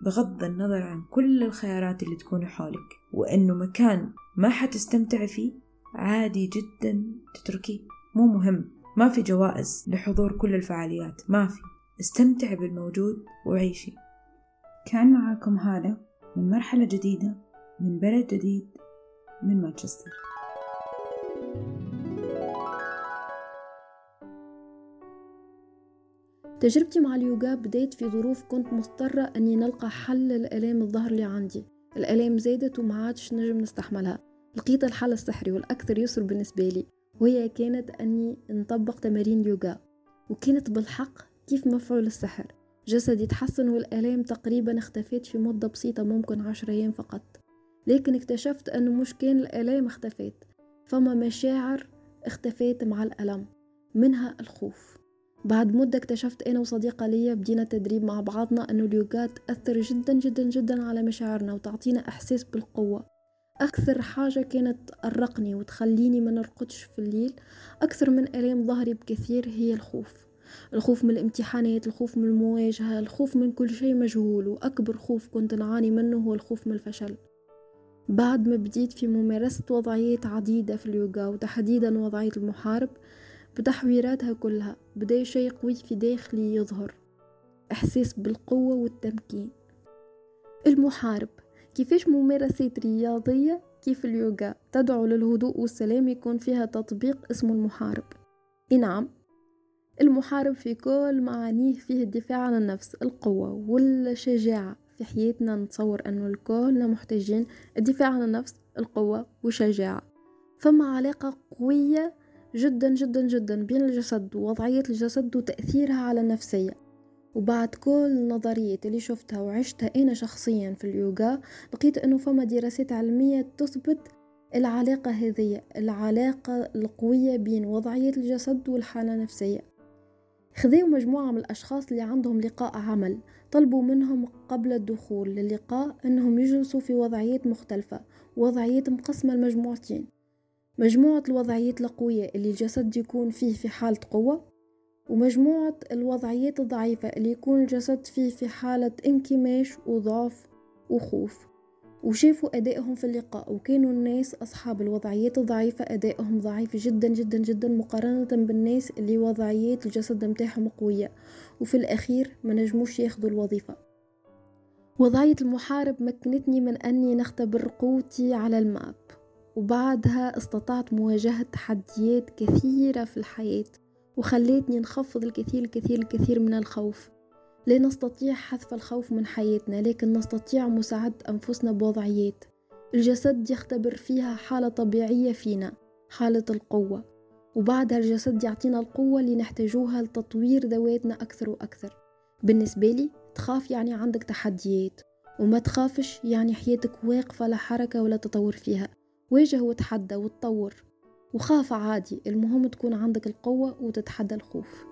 بغض النظر عن كل الخيارات اللي تكون حولك. وإنه مكان ما حتستمتعي فيه عادي جدا تتركيه. مو مهم. ما في جوائز لحضور كل الفعاليات. ما في. استمتعي بالموجود وعيشي. كان معاكم هالة من مرحلة جديدة من بلد جديد من مانشستر. تجربتي مع اليوغا بدأت في ظروف كنت مضطرة أني نلقى حل للآلام الظهر اللي عندي. الآلام زادت وما عادش نجم نستحملها. لقيت الحل السحري والأكثر يسر بالنسبة لي وهي كانت أني نطبق تمارين اليوغا. وكانت بالحق كيف مفعول السحر. جسدي تحسن والآلام تقريبا اختفت في مدة بسيطة ممكن عشر أيام فقط. لكن اكتشفت أنه مش كان الآلام اختفت فما مشاعر اختفت مع الألم منها الخوف. بعد مدة اكتشفت أنا وصديقة لي بدينا تدريب مع بعضنا أنه اليوغا تأثر جدا جدا جدا على مشاعرنا وتعطينا إحساس بالقوة. أكثر حاجة كانت تأرقني وتخليني ما نرقدش في الليل أكثر من ألام ظهري بكثير هي الخوف. الخوف من الامتحانات الخوف من المواجهة الخوف من كل شيء مجهول وأكبر خوف كنت نعاني منه هو الخوف من الفشل. بعد ما بديت في ممارسة وضعيات عديدة في اليوغا وتحديدا وضعية المحارب بتحويراتها كلها بدأ شيء قوي في داخلي يظهر. إحساس بالقوة والتمكين. المحارب. كيفاش ممارسات رياضية؟ كيف اليوغا؟ تدعو للهدوء والسلام يكون فيها تطبيق اسمه المحارب. نعم. المحارب في كل معانيه فيه الدفاع عن النفس القوة والشجاعة. في حياتنا نتصور أنه الكلنا محتاجين الدفاع عن النفس القوة والشجاعة. فما علاقة قوية جدا جدا جدا بين الجسد ووضعية الجسد وتأثيرها على النفسية. وبعد كل النظريات اللي شفتها وعشتها أنا شخصيا في اليوغا لقيت أنه فما دراسات علمية تثبت العلاقة هذه العلاقة القوية بين وضعية الجسد والحالة النفسية. خذوا مجموعة من الأشخاص اللي عندهم لقاء عمل طلبوا منهم قبل الدخول للقاء أنهم يجلسوا في وضعيات مختلفة وضعيات مقسمة لمجموعتين. مجموعة الوضعيات القوية اللي الجسد يكون فيه في حالة قوة ومجموعة الوضعيات الضعيفة اللي يكون الجسد فيه في حالة انكماش وضعف وخوف. وشافوا أدائهم في اللقاء وكانوا الناس أصحاب الوضعيات الضعيفة أدائهم ضعيف جدا جدا جدا مقارنة بالناس اللي وضعيات الجسد متاعهم قوية. وفي الأخير ما نجموش ياخدوا الوظيفة. وضعية المحارب مكنتني من أني نختبر قوتي على الماب. وبعدها استطعت مواجهة تحديات كثيرة في الحياة وخلتني نخفض الكثير الكثير الكثير من الخوف. لا نستطيع حذف الخوف من حياتنا لكن نستطيع مساعدة أنفسنا بوضعيات. الجسد يختبر فيها حالة طبيعية فينا حالة القوة. وبعدها الجسد يعطينا القوة اللي نحتاجوها لتطوير ذواتنا أكثر وأكثر. بالنسبة لي تخاف يعني عندك تحديات وما تخافش يعني حياتك واقفة لا حركة ولا تطور فيها. واجه وتحدى وتطور. وخاف عادي المهم تكون عندك القوة وتتحدى الخوف.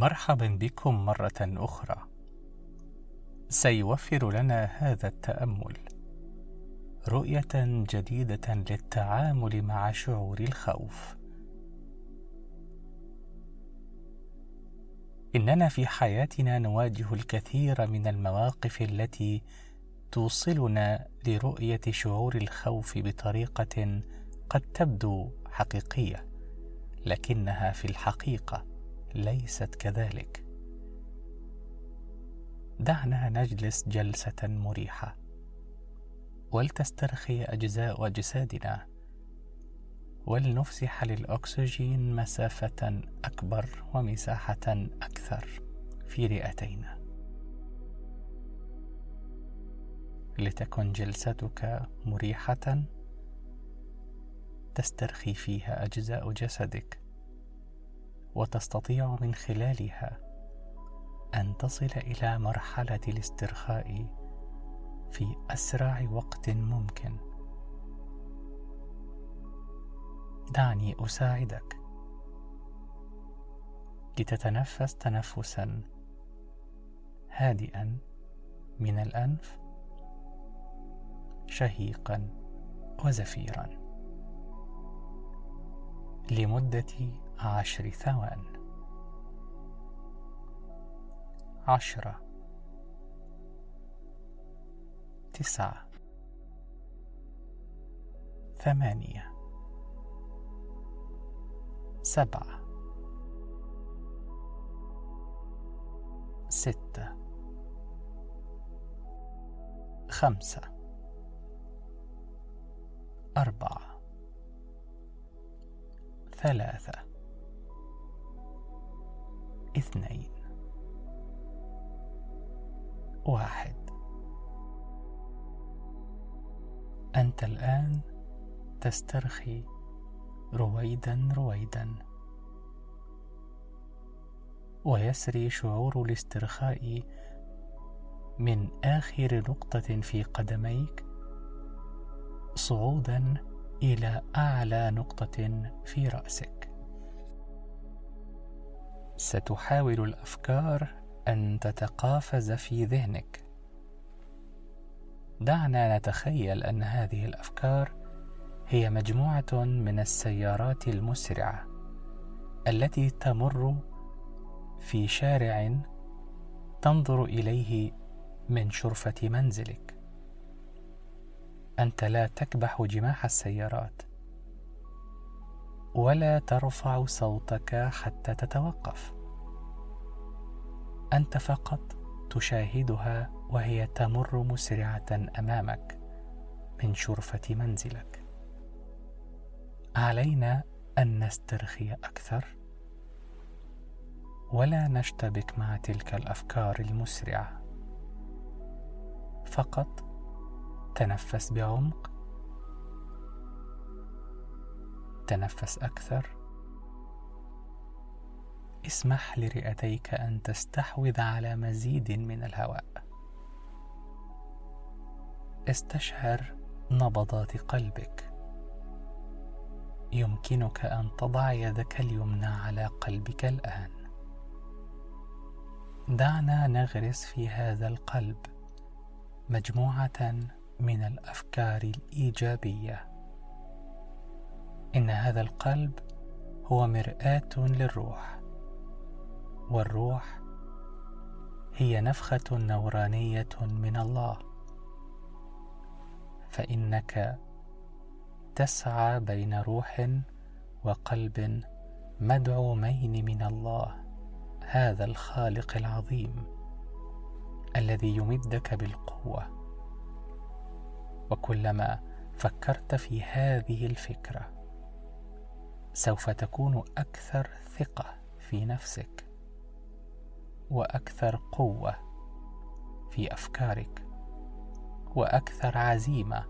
مرحبا بكم مرة أخرى. سيوفر لنا هذا التأمل رؤية جديدة للتعامل مع شعور الخوف. إننا في حياتنا نواجه الكثير من المواقف التي توصلنا لرؤية شعور الخوف بطريقة قد تبدو حقيقية، لكنها في الحقيقة ليست كذلك. دعنا نجلس جلسة مريحة، ولتسترخي أجزاء أجسادنا، ولنفسح للأكسجين مسافة أكبر ومساحة أكثر في رئتينا. لتكن جلستك مريحة تسترخي فيها أجزاء جسدك وتستطيع من خلالها أن تصل إلى مرحلة الاسترخاء في أسرع وقت ممكن. دعني أساعدك لتتنفس تنفسا هادئا من الأنف شهيقا وزفيرا لمدة عشر ثوان. عشرة تسعة. ثمانية. سبعة. ستة. خمسة. أربعة. ثلاثة. اثنين. واحد. أنت الآن تسترخي رويدا رويدا. ويسري شعور الاسترخاء من آخر نقطة في قدميك صعودا إلى أعلى نقطة في رأسك. ستحاول الأفكار أن تتقافز في ذهنك. دعنا نتخيل أن هذه الأفكار هي مجموعة من السيارات المسرعة التي تمر في شارع تنظر إليه من شرفة منزلك. أنت لا تكبح جماح السيارات. ولا ترفع صوتك حتى تتوقف. أنت فقط تشاهدها وهي تمر مسرعة أمامك من شرفة منزلك. علينا أن نسترخي أكثر. ولا نشتبك مع تلك الأفكار المسرعة. فقط تنفس بعمق تنفس أكثر؟ اسمح لرئتيك أن تستحوذ على مزيد من الهواء. استشعر نبضات قلبك. يمكنك أن تضع يدك اليمنى على قلبك الآن. دعنا نغرس في هذا القلب مجموعة من الأفكار الإيجابية. إن هذا القلب هو مرآة للروح والروح هي نفخة نورانية من الله. فإنك تسعى بين روح وقلب مدعومين من الله هذا الخالق العظيم الذي يمدك بالقوة. وكلما فكرت في هذه الفكرة سوف تكون أكثر ثقة في نفسك وأكثر قوة في أفكارك وأكثر عزيمة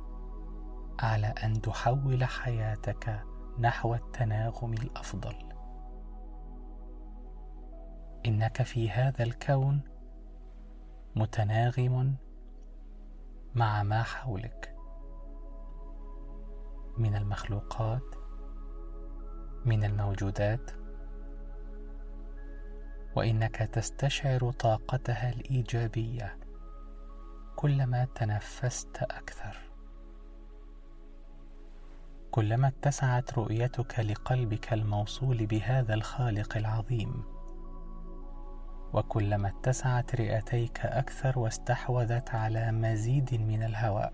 على أن تحول حياتك نحو التناغم الأفضل. إنك في هذا الكون متناغم مع ما حولك من المخلوقات من الموجودات. وإنك تستشعر طاقتها الإيجابية كلما تنفست أكثر. كلما اتسعت رؤيتك لقلبك الموصول بهذا الخالق العظيم. وكلما اتسعت رئتيك أكثر واستحوذت على مزيد من الهواء.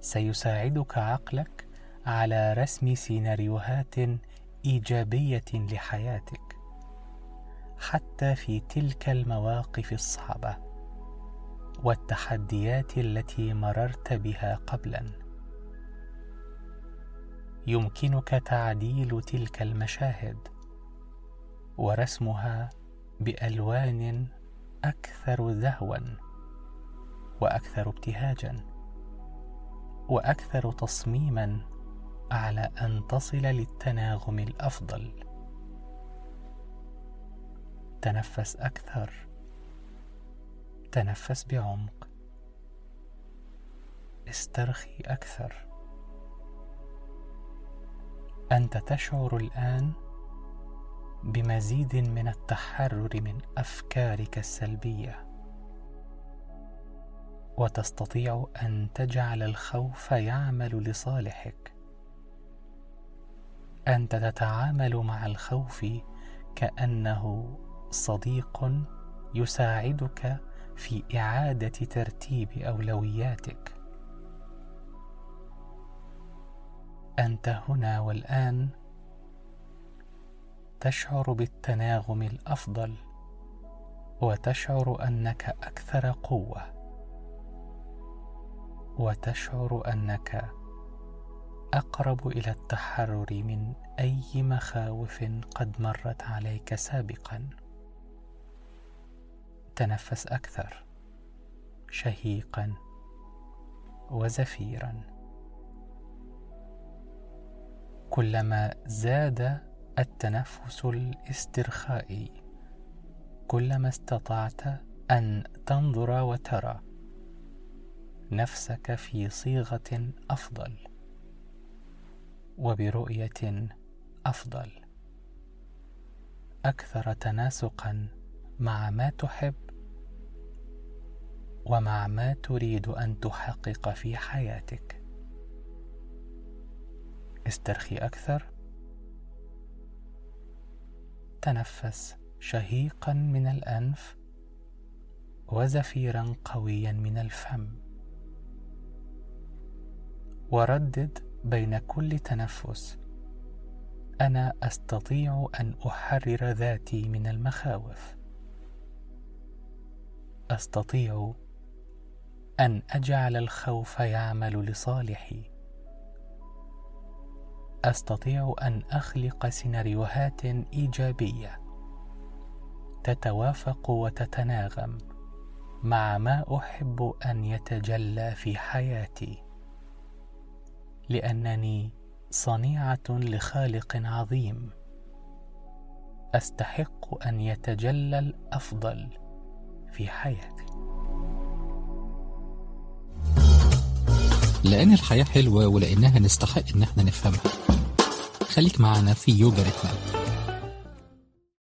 سيساعدك عقلك على رسم سيناريوهات إيجابية لحياتك حتى في تلك المواقف الصعبة والتحديات التي مررت بها قبلا. يمكنك تعديل تلك المشاهد ورسمها بألوان أكثر ذهوا وأكثر ابتهاجا وأكثر تصميما على أن تصل للتناغم الأفضل. تنفس أكثر. تنفس بعمق. استرخي أكثر. أنت تشعر الآن بمزيد من التحرر من أفكارك السلبية. وتستطيع أن تجعل الخوف يعمل لصالحك. انت تتعامل مع الخوف كأنه صديق يساعدك في إعادة ترتيب أولوياتك. أنت هنا والآن تشعر بالتناغم الأفضل وتشعر أنك أكثر قوة وتشعر أنك أقرب إلى التحرر من أي مخاوف قد مرت عليك سابقا. تنفس أكثر شهيقا وزفيرا. كلما زاد التنفس الاسترخائي كلما استطعت أن تنظر وترى نفسك في صيغة أفضل. وبرؤية أفضل. أكثر تناسقا مع ما تحب ومع ما تريد أن تحقق في حياتك. استرخي أكثر. تنفس شهيقا من الأنف وزفيرا قويا من الفم. وردد بين كل تنفس. أنا أستطيع أن أحرر ذاتي من المخاوف. أستطيع أن أجعل الخوف يعمل لصالحي. أستطيع أن أخلق سيناريوهات إيجابية تتوافق وتتناغم مع ما أحب أن يتجلى في حياتي. لأنني صنيعة لخالق عظيم. أستحق أن يتجلى الافضل في حياتي. لأن الحياة حلوة ولأنها نستحق إن إحنا نفهمها. خليك معنا في يوجا ريتمات